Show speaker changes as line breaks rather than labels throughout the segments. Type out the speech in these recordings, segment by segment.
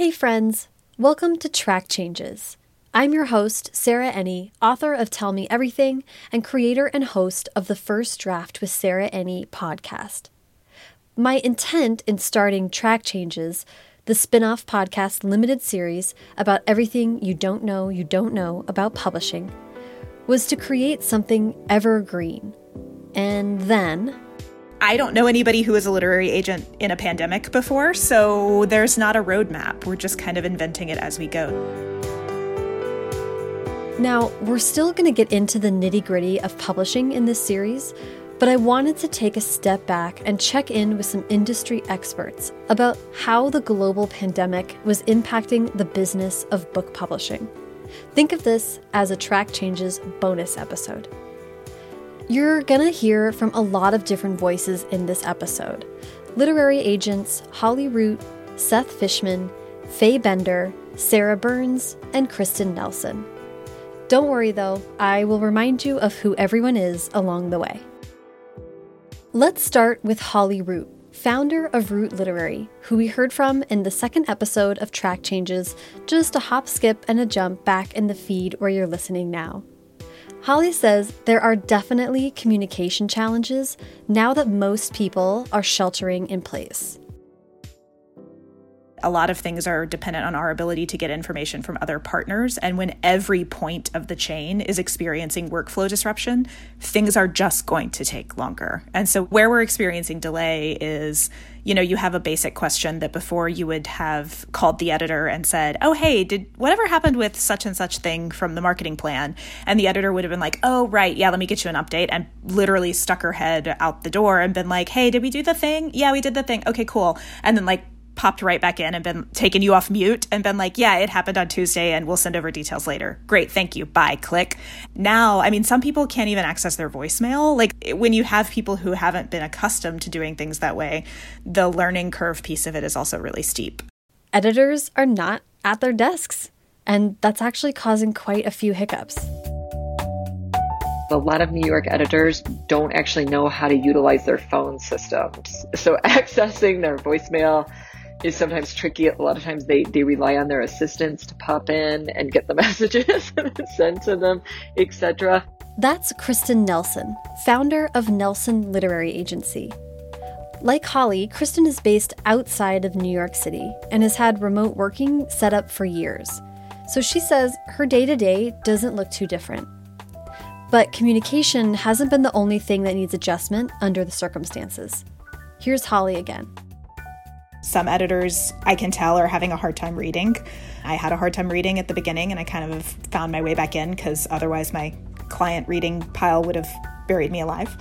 Hey, friends. Welcome to Track Changes. I'm your host, Sarah Enni, author of Tell Me Everything and creator and host of the First Draft with Sarah Enni podcast. My intent in starting Track Changes, the spin off podcast limited series about everything you don't know you don't know about publishing, was to create something evergreen. And then,
I don't know anybody who is a literary agent in a pandemic before, so there's not a roadmap. We're just kind of inventing it as we go.
Now, we're still going to get into the nitty gritty of publishing in this series, but I wanted to take a step back and check in with some industry experts about how the global pandemic was impacting the business of book publishing. Think of this as a Track Changes bonus episode. You're gonna hear from a lot of different voices in this episode literary agents Holly Root, Seth Fishman, Faye Bender, Sarah Burnes, and Kristin Nelson. Don't worry though, I will remind you of who everyone is along the way. Let's start with Holly Root, founder of Root Literary, who we heard from in the second episode of Track Changes, just a hop, skip, and a jump back in the feed where you're listening now. Holly says there are definitely communication challenges now that most people are sheltering in place.
A lot of things are dependent on our ability to get information from other partners. And when every point of the chain is experiencing workflow disruption, things are just going to take longer. And so, where we're experiencing delay is you know, you have a basic question that before you would have called the editor and said, Oh, hey, did whatever happened with such and such thing from the marketing plan? And the editor would have been like, Oh, right. Yeah, let me get you an update. And literally stuck her head out the door and been like, Hey, did we do the thing? Yeah, we did the thing. Okay, cool. And then like popped right back in and been taken you off mute and been like, yeah, it happened on Tuesday and we'll send over details later. Great, thank you. Bye. Click. Now, I mean, some people can't even access their voicemail. Like when you have people who haven't been accustomed to doing things that way, the learning curve piece of it is also really steep.
Editors are not at their desks, and that's actually causing quite a few hiccups.
A lot of New York editors don't actually know how to utilize their phone systems. So accessing their voicemail is sometimes tricky. A lot of times they, they rely on their assistants to pop in and get the messages sent to them, etc.
That's Kristin Nelson, founder of Nelson Literary Agency. Like Holly, Kristin is based outside of New York City and has had remote working set up for years. So she says her day to day doesn't look too different. But communication hasn't been the only thing that needs adjustment under the circumstances. Here's Holly again.
Some editors, I can tell, are having a hard time reading. I had a hard time reading at the beginning, and I kind of found my way back in because otherwise my client reading pile would have buried me alive.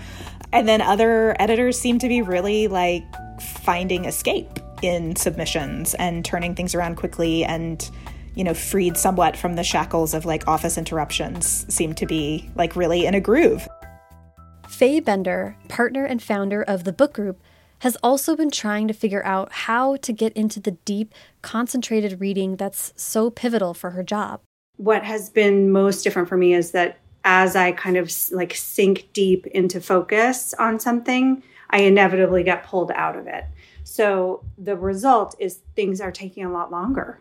And then other editors seem to be really like finding escape in submissions and turning things around quickly and you know freed somewhat from the shackles of like office interruptions seem to be like really in a groove.
Faye Bender, partner and founder of the book group, has also been trying to figure out how to get into the deep, concentrated reading that's so pivotal for her job.
What has been most different for me is that as I kind of like sink deep into focus on something, I inevitably get pulled out of it. So the result is things are taking a lot longer.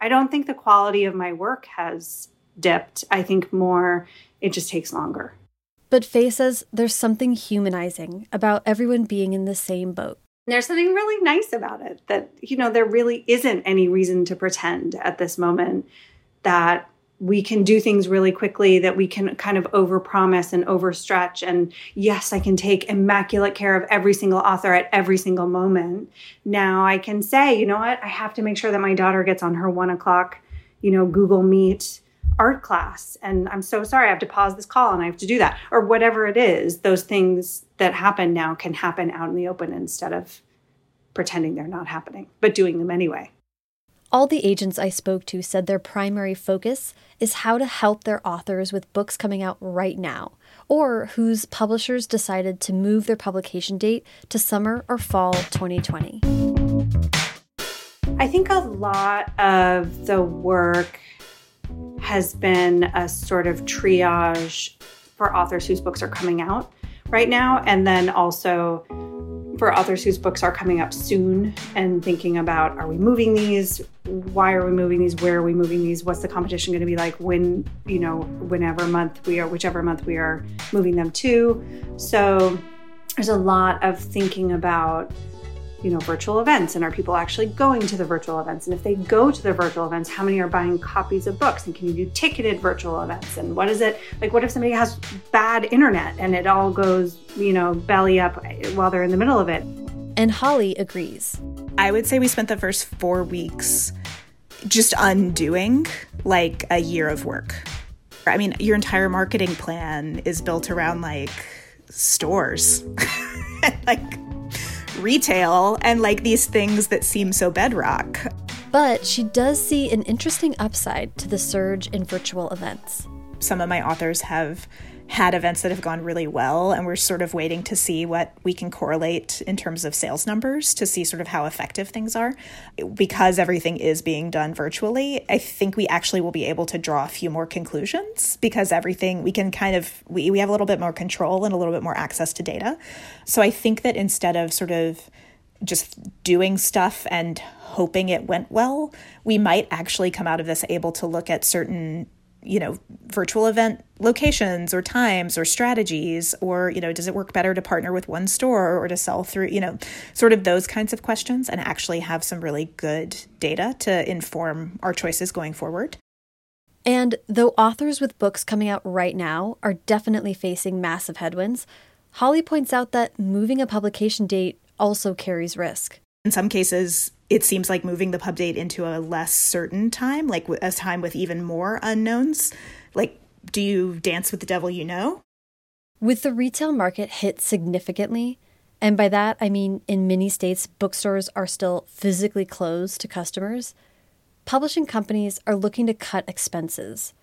I don't think the quality of my work has dipped. I think more it just takes longer.
But Faye says there's something humanizing about everyone being in the same boat.
There's something really nice about it that, you know, there really isn't any reason to pretend at this moment that we can do things really quickly, that we can kind of overpromise and overstretch. And yes, I can take immaculate care of every single author at every single moment. Now I can say, you know what, I have to make sure that my daughter gets on her one o'clock, you know, Google Meet art class and I'm so sorry I have to pause this call and I have to do that or whatever it is those things that happen now can happen out in the open instead of pretending they're not happening but doing them anyway.
All the agents I spoke to said their primary focus is how to help their authors with books coming out right now or whose publishers decided to move their publication date to summer or fall 2020.
I think a lot of the work has been a sort of triage for authors whose books are coming out right now, and then also for authors whose books are coming up soon and thinking about are we moving these? Why are we moving these? Where are we moving these? What's the competition going to be like when you know whenever month we are whichever month we are moving them to? So there's a lot of thinking about you know virtual events? And are people actually going to the virtual events? And if they go to the virtual events how many are buying copies of books? And can you do ticketed virtual events? And what is it like what if somebody has bad internet and it all goes you know belly up while they're in the middle of it?
And holly agrees.
I would say we spent the first four weeks just undoing like a year of work. I mean your entire marketing plan is built around like stores. Like retail and like these things that seem so bedrock.
But she does see an interesting upside to the surge in virtual events.
Some of my authors have had events that have gone really well, and we're sort of waiting to see what we can correlate in terms of sales numbers to see sort of how effective things are. Because everything is being done virtually, I think we actually will be able to draw a few more conclusions because everything we can kind of we, we have a little bit more control and a little bit more access to data. So I think that instead of sort of just doing stuff and hoping it went well, we might actually come out of this able to look at certain you know virtual event locations or times or strategies or you know does it work better to partner with one store or to sell through you know sort of those kinds of questions and actually have some really good data to inform our choices going forward.
And though authors with books coming out right now are definitely facing massive headwinds holly points out that moving a publication date also carries risk.
In some cases it seems like moving the pub date into a less certain time, like a time with even more unknowns. Like, do you dance with the devil you know?
With the retail market hit significantly, and by that I mean in many states, bookstores are still physically closed to customers, publishing companies are looking to cut expenses.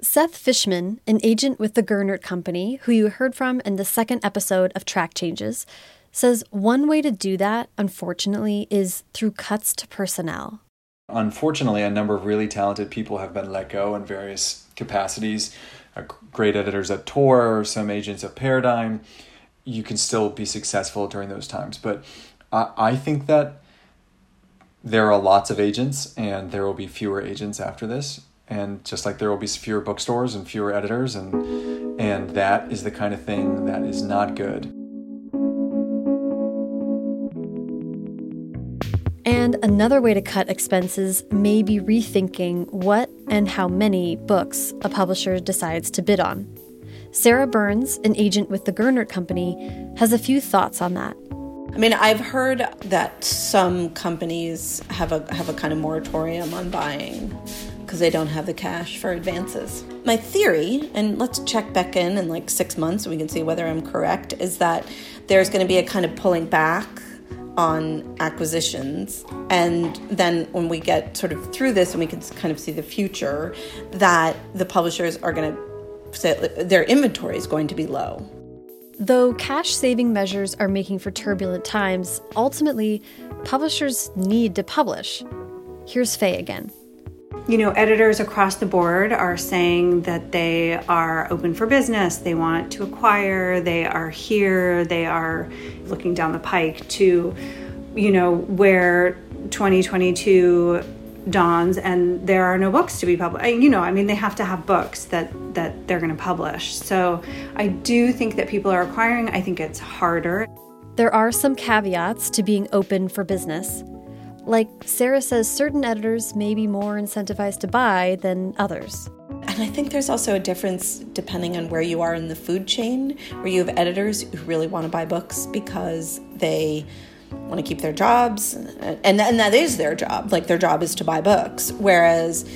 Seth Fishman, an agent with the Gernert Company, who you heard from in the second episode of Track Changes, says one way to do that, unfortunately, is through cuts to personnel.
Unfortunately, a number of really talented people have been let go in various capacities. Uh, great editors at Tor, some agents at Paradigm. You can still be successful during those times. But I, I think that there are lots of agents and there will be fewer agents after this and just like there will be fewer bookstores and fewer editors and and that is the kind of thing that is not good
another way to cut expenses may be rethinking what and how many books a publisher decides to bid on. Sarah Burnes, an agent with the Gernert Company, has a few thoughts on that.
I mean, I've heard that some companies have a have a kind of moratorium on buying because they don't have the cash for advances. My theory, and let's check back in in like six months and we can see whether I'm correct, is that there's going to be a kind of pulling back on acquisitions. And then when we get sort of through this and we can kind of see the future, that the publishers are going to say their inventory is going to be low.
Though cash saving measures are making for turbulent times, ultimately, publishers need to publish. Here's Faye again.
You know, editors across the board are saying that they are open for business, they want to acquire, they are here, they are looking down the pike to, you know, where 2022 dawns and there are no books to be published. You know, I mean, they have to have books that that they're going to publish. So I do think that people are acquiring. I think it's harder.
There are some caveats to being open for business. Like Sarah says, certain editors may be more incentivized to buy than others.
And I think there's also a difference depending on where you are in the food chain, where you have editors who really want to buy books because they want to keep their jobs, and, and that is their job. Like their job is to buy books. Whereas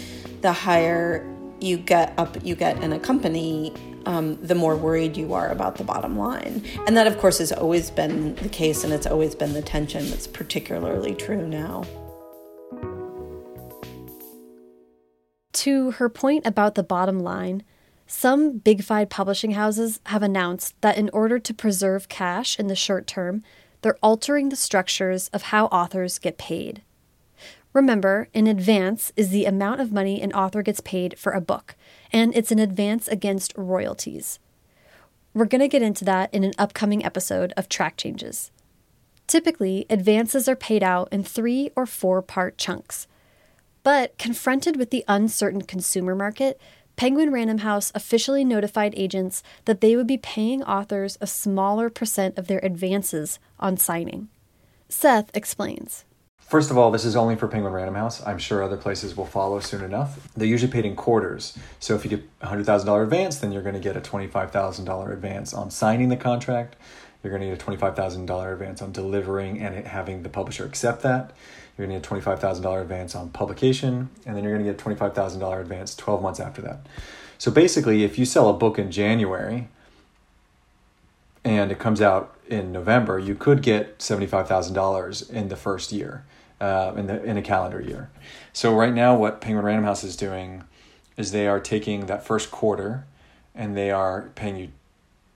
the higher you get up, you get in a company, um, the more worried you are about the bottom line. And that, of course, has always been the case, and it's always been the tension that's particularly true now.
To her point about the bottom line, some big five publishing houses have announced that in order to preserve cash in the short term, they're altering the structures of how authors get paid. Remember, in advance is the amount of money an author gets paid for a book, and it's an advance against royalties. We're going to get into that in an upcoming episode of Track Changes. Typically, advances are paid out in three or four part chunks. But confronted with the uncertain consumer market, Penguin Random House officially notified agents that they would be paying authors a smaller percent of their advances on signing. Seth explains.
First of all, this is only for Penguin Random House. I'm sure other places will follow soon enough. They're usually paid in quarters. So if you get $100,000 advance, then you're going to get a $25,000 advance on signing the contract. You're going to need a $25,000 advance on delivering and having the publisher accept that. You're going to need a $25,000 advance on publication, and then you're going to get a $25,000 advance 12 months after that. So basically, if you sell a book in January and it comes out in November, you could get $75,000 in the first year uh, in the in a calendar year. So right now, what Penguin Random House is doing is they are taking that first quarter, and they are paying you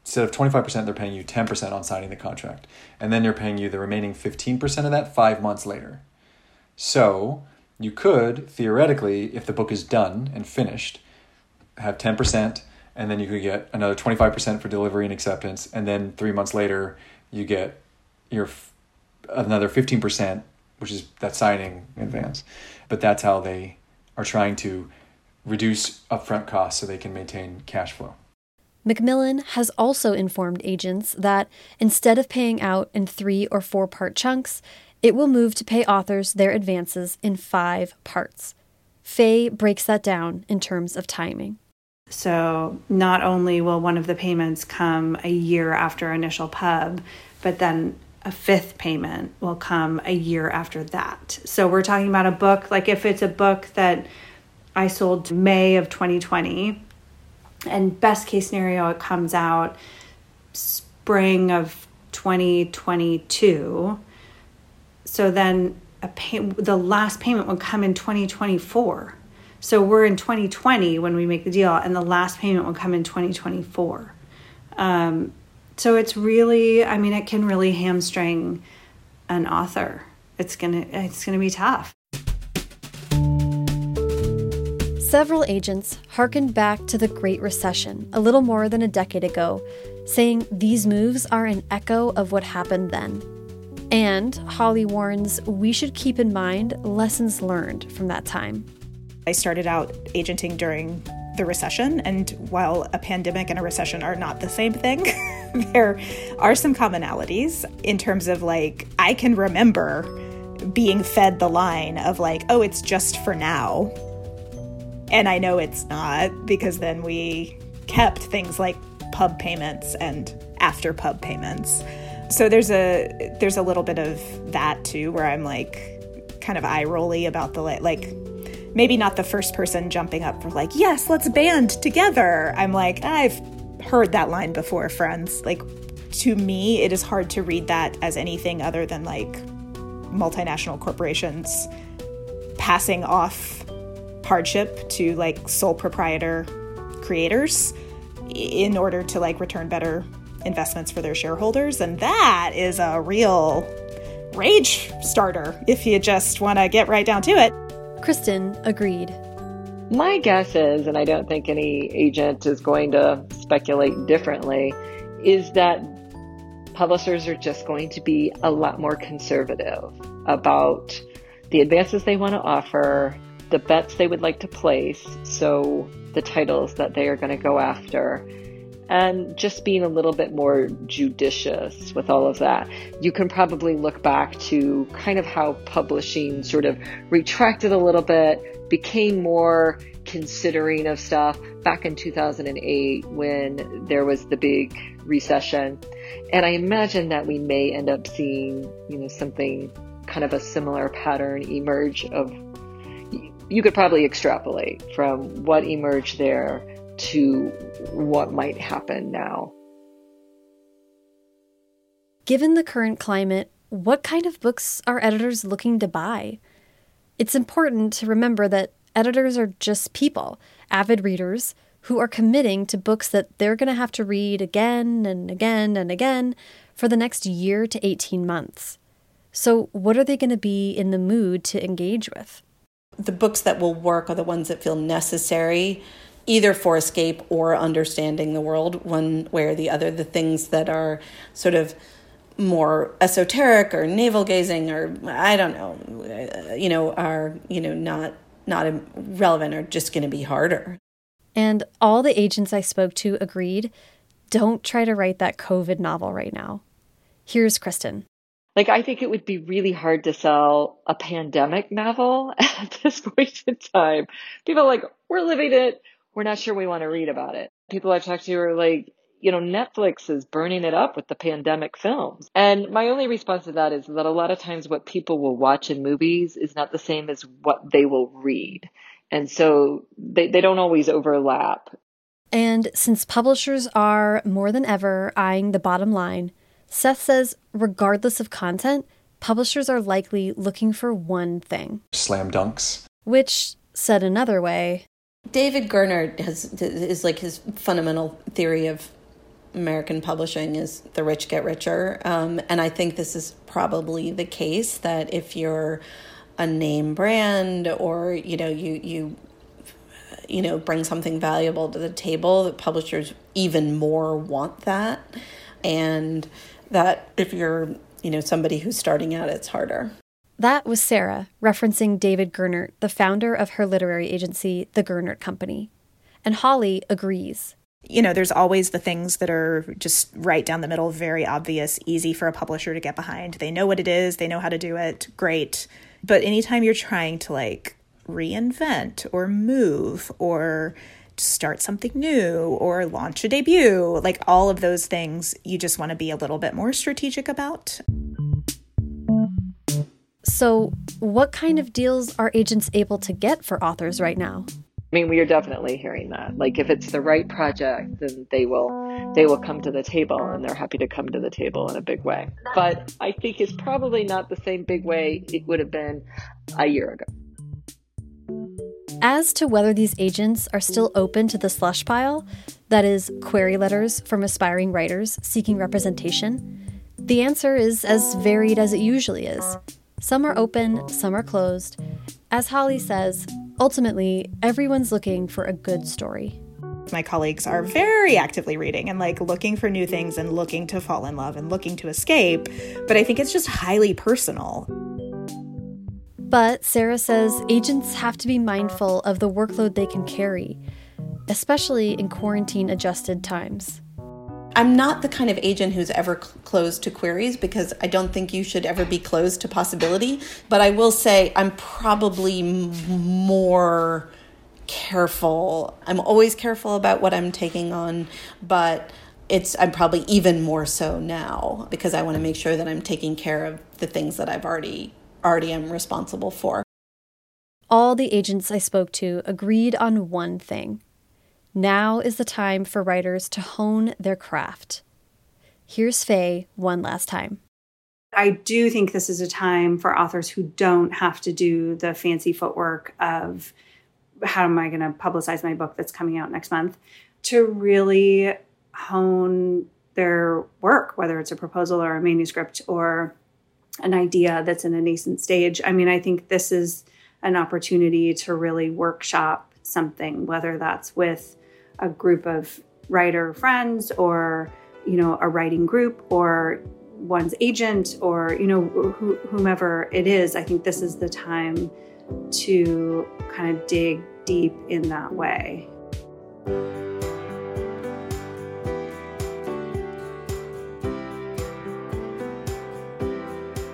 instead of twenty five percent, they're paying you ten percent on signing the contract, and then they're paying you the remaining fifteen percent of that five months later. So you could theoretically, if the book is done and finished, have ten percent and then you could get another 25% for delivery and acceptance and then three months later you get your another 15% which is that signing advance. But that's how they are trying to reduce upfront costs so they can maintain cash flow.
Macmillan has also informed agents that instead of paying out in three or four part chunks, it will move to pay authors their advances in five parts. Faye breaks that down in terms of timing.
So, not only will one of the payments come a year after initial pub, but then a fifth payment will come a year after that. So we're talking about a book, like if it's a book that I sold May of 2020, and best case scenario, it comes out spring of 2022. So then a pay, the last payment would come in 2024. So we're in 2020 when we make the deal, and the last payment will come in 2024. Um, so it's really, I mean, it can really hamstring an author. It's gonna, it's gonna be tough.
Several agents harkened back to the Great Recession a little more than a decade ago, saying these moves are an echo of what happened then. And Holly warns we should keep in mind lessons learned from that time.
I started out agenting during the recession. And while a pandemic and a recession are not the same thing, there are some commonalities in terms of like, I can remember being fed the line of like, oh, it's just for now. And I know it's not because then we kept things like pub payments and after pub payments. So there's a there's a little bit of that too where I'm like kind of eye rolly about the like maybe not the first person jumping up for like, yes, let's band together. I'm like, I've heard that line before, friends. Like, to me, it is hard to read that as anything other than like multinational corporations passing off hardship to like sole proprietor creators in order to like return better investments for their shareholders. And that is a real rage starter if you just want to get right down to it.
Kristin agreed.
My guess is, and I don't think any agent is going to speculate differently, is that publishers are just going to be a lot more conservative about the advances they want to offer, the bets they would like to place, so the titles that they are going to go after and just being a little bit more judicious with all of that. You can probably look back to kind of how publishing sort of retracted a little bit, became more considering of stuff back in 2008 when there was the big recession. And I imagine that we may end up seeing, you know, something kind of a similar pattern emerge of you could probably extrapolate from what emerged there to what might happen now.
Given the current climate, what kind of books are editors looking to buy? It's important to remember that editors are just people, avid readers, who are committing to books that they're going to have to read again and again and again for the next year to 18 months. So, what are they going to be in the mood to engage with?
The books that will work are the ones that feel necessary either for escape or understanding the world one way or the other the things that are sort of more esoteric or navel gazing or I don't know, you know, are you know not not relevant or just going to be harder.
And all the agents I spoke to agreed don't try to write that COVID novel right now. Here's Kristin.
Like, I think it would be really hard to sell a pandemic novel at this point in time. People are like, we're living it. We're not sure we want to read about it. People I've talked to are like, you know, Netflix is burning it up with the pandemic films. And my only response to that is that a lot of times what people will watch in movies is not the same as what they will read. And so they, they don't always overlap.
And since publishers are more than ever eyeing the bottom line, Seth says, regardless of content, publishers are likely looking for one thing
slam dunks.
Which, said another way,
David Gernert has is like his fundamental theory of American publishing is the rich get richer, um, and I think this is probably the case that if you're a name brand or you know you you you know bring something valuable to the table, that publishers even more want that, and that if you're you know somebody who's starting out, it's harder.
That was Sarah, referencing David Gernert, the founder of her literary agency, The Gernert Company. And Holly agrees
you know, there's always the things that are just right down the middle, very obvious, easy for a publisher to get behind. They know what it is, they know how to do it, great. But anytime you're trying to like reinvent or move or start something new or launch a debut, like all of those things, you just want to be a little bit more strategic about.
So, what kind of deals are agents able to get for authors right now?
I mean, we are definitely hearing that. Like if it's the right project, then they will they will come to the table and they're happy to come to the table in a big way. But I think it's probably not the same big way it would have been a year ago.
As to whether these agents are still open to the slush pile, that is, query letters from aspiring writers seeking representation, the answer is as varied as it usually is. Some are open, some are closed. As Holly says, Ultimately, everyone's looking for a good story.
My colleagues are very actively reading and like looking for new things and looking to fall in love and looking to escape, but I think it's just highly personal.
But Sarah says agents have to be mindful of the workload they can carry, especially in quarantine adjusted times.
I'm not the kind of agent who's ever cl- closed to queries because I don't think you should ever be closed to possibility. But I will say I'm probably m- more careful. I'm always careful about what I'm taking on, but it's I'm probably even more so now because I want to make sure that I'm taking care of the things that I've already already am responsible for.
All the agents I spoke to agreed on one thing now is the time for writers to hone their craft. Here's Faye one last time.
I do think this is a time for authors who don't have to do the fancy footwork of how am I going to publicize my book that's coming out next month to really hone their work, whether it's a proposal or a manuscript or an idea that's in a nascent stage. I mean, I think this is an opportunity to really workshop something, whether that's with a group of writer friends or you know a writing group or one's agent or you know wh- whomever it is i think this is the time to kind of dig deep in that way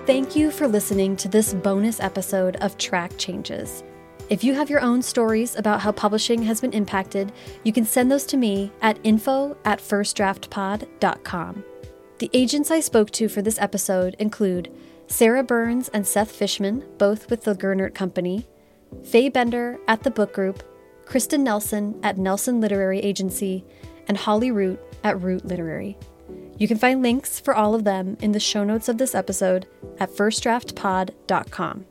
Thank you for listening to this bonus episode of Track Changes. If you have your own stories about how publishing has been impacted, you can send those to me at info at firstdraftpod.com. The agents I spoke to for this episode include Sarah Burnes and Seth Fishman, both with the Gernert Company, Faye Bender at the Book Group, Kristin Nelson at Nelson Literary Agency, and Holly Root at Root Literary. You can find links for all of them in the show notes of this episode at firstdraftpod.com.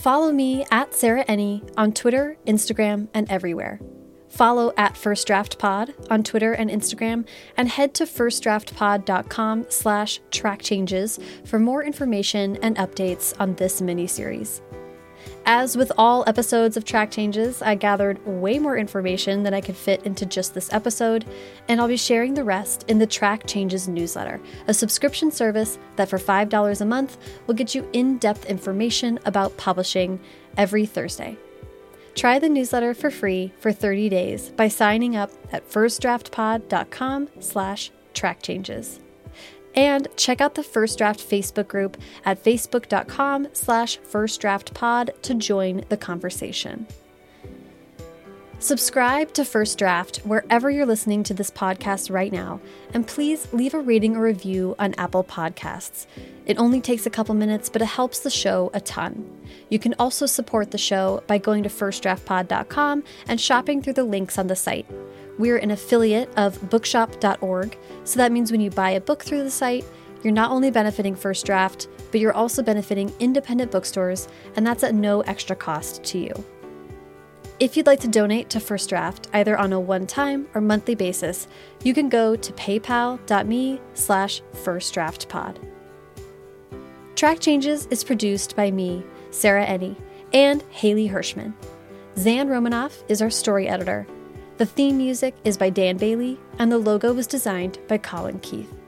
Follow me at Sarah Enni on Twitter, Instagram, and everywhere. Follow at First Draft Pod on Twitter and Instagram, and head to firstdraftpod.com slash track changes for more information and updates on this mini-series. As with all episodes of Track Changes, I gathered way more information than I could fit into just this episode, and I'll be sharing the rest in the Track Changes newsletter, a subscription service that for $5 a month will get you in-depth information about publishing every Thursday. Try the newsletter for free for 30 days by signing up at firstdraftpod.com slash trackchanges. And check out the First Draft Facebook group at facebook.com slash firstdraftpod to join the conversation. Subscribe to First Draft wherever you're listening to this podcast right now, and please leave a rating or review on Apple Podcasts. It only takes a couple minutes, but it helps the show a ton. You can also support the show by going to firstdraftpod.com and shopping through the links on the site. We're an affiliate of bookshop.org, so that means when you buy a book through the site, you're not only benefiting First Draft, but you're also benefiting independent bookstores, and that's at no extra cost to you. If you'd like to donate to First Draft, either on a one-time or monthly basis, you can go to paypal.me slash firstdraftpod. Track Changes is produced by me, Sarah Enni, and Haley Hirschman. Zan Romanoff is our story editor. The theme music is by Dan Bailey, and the logo was designed by Colin Keith.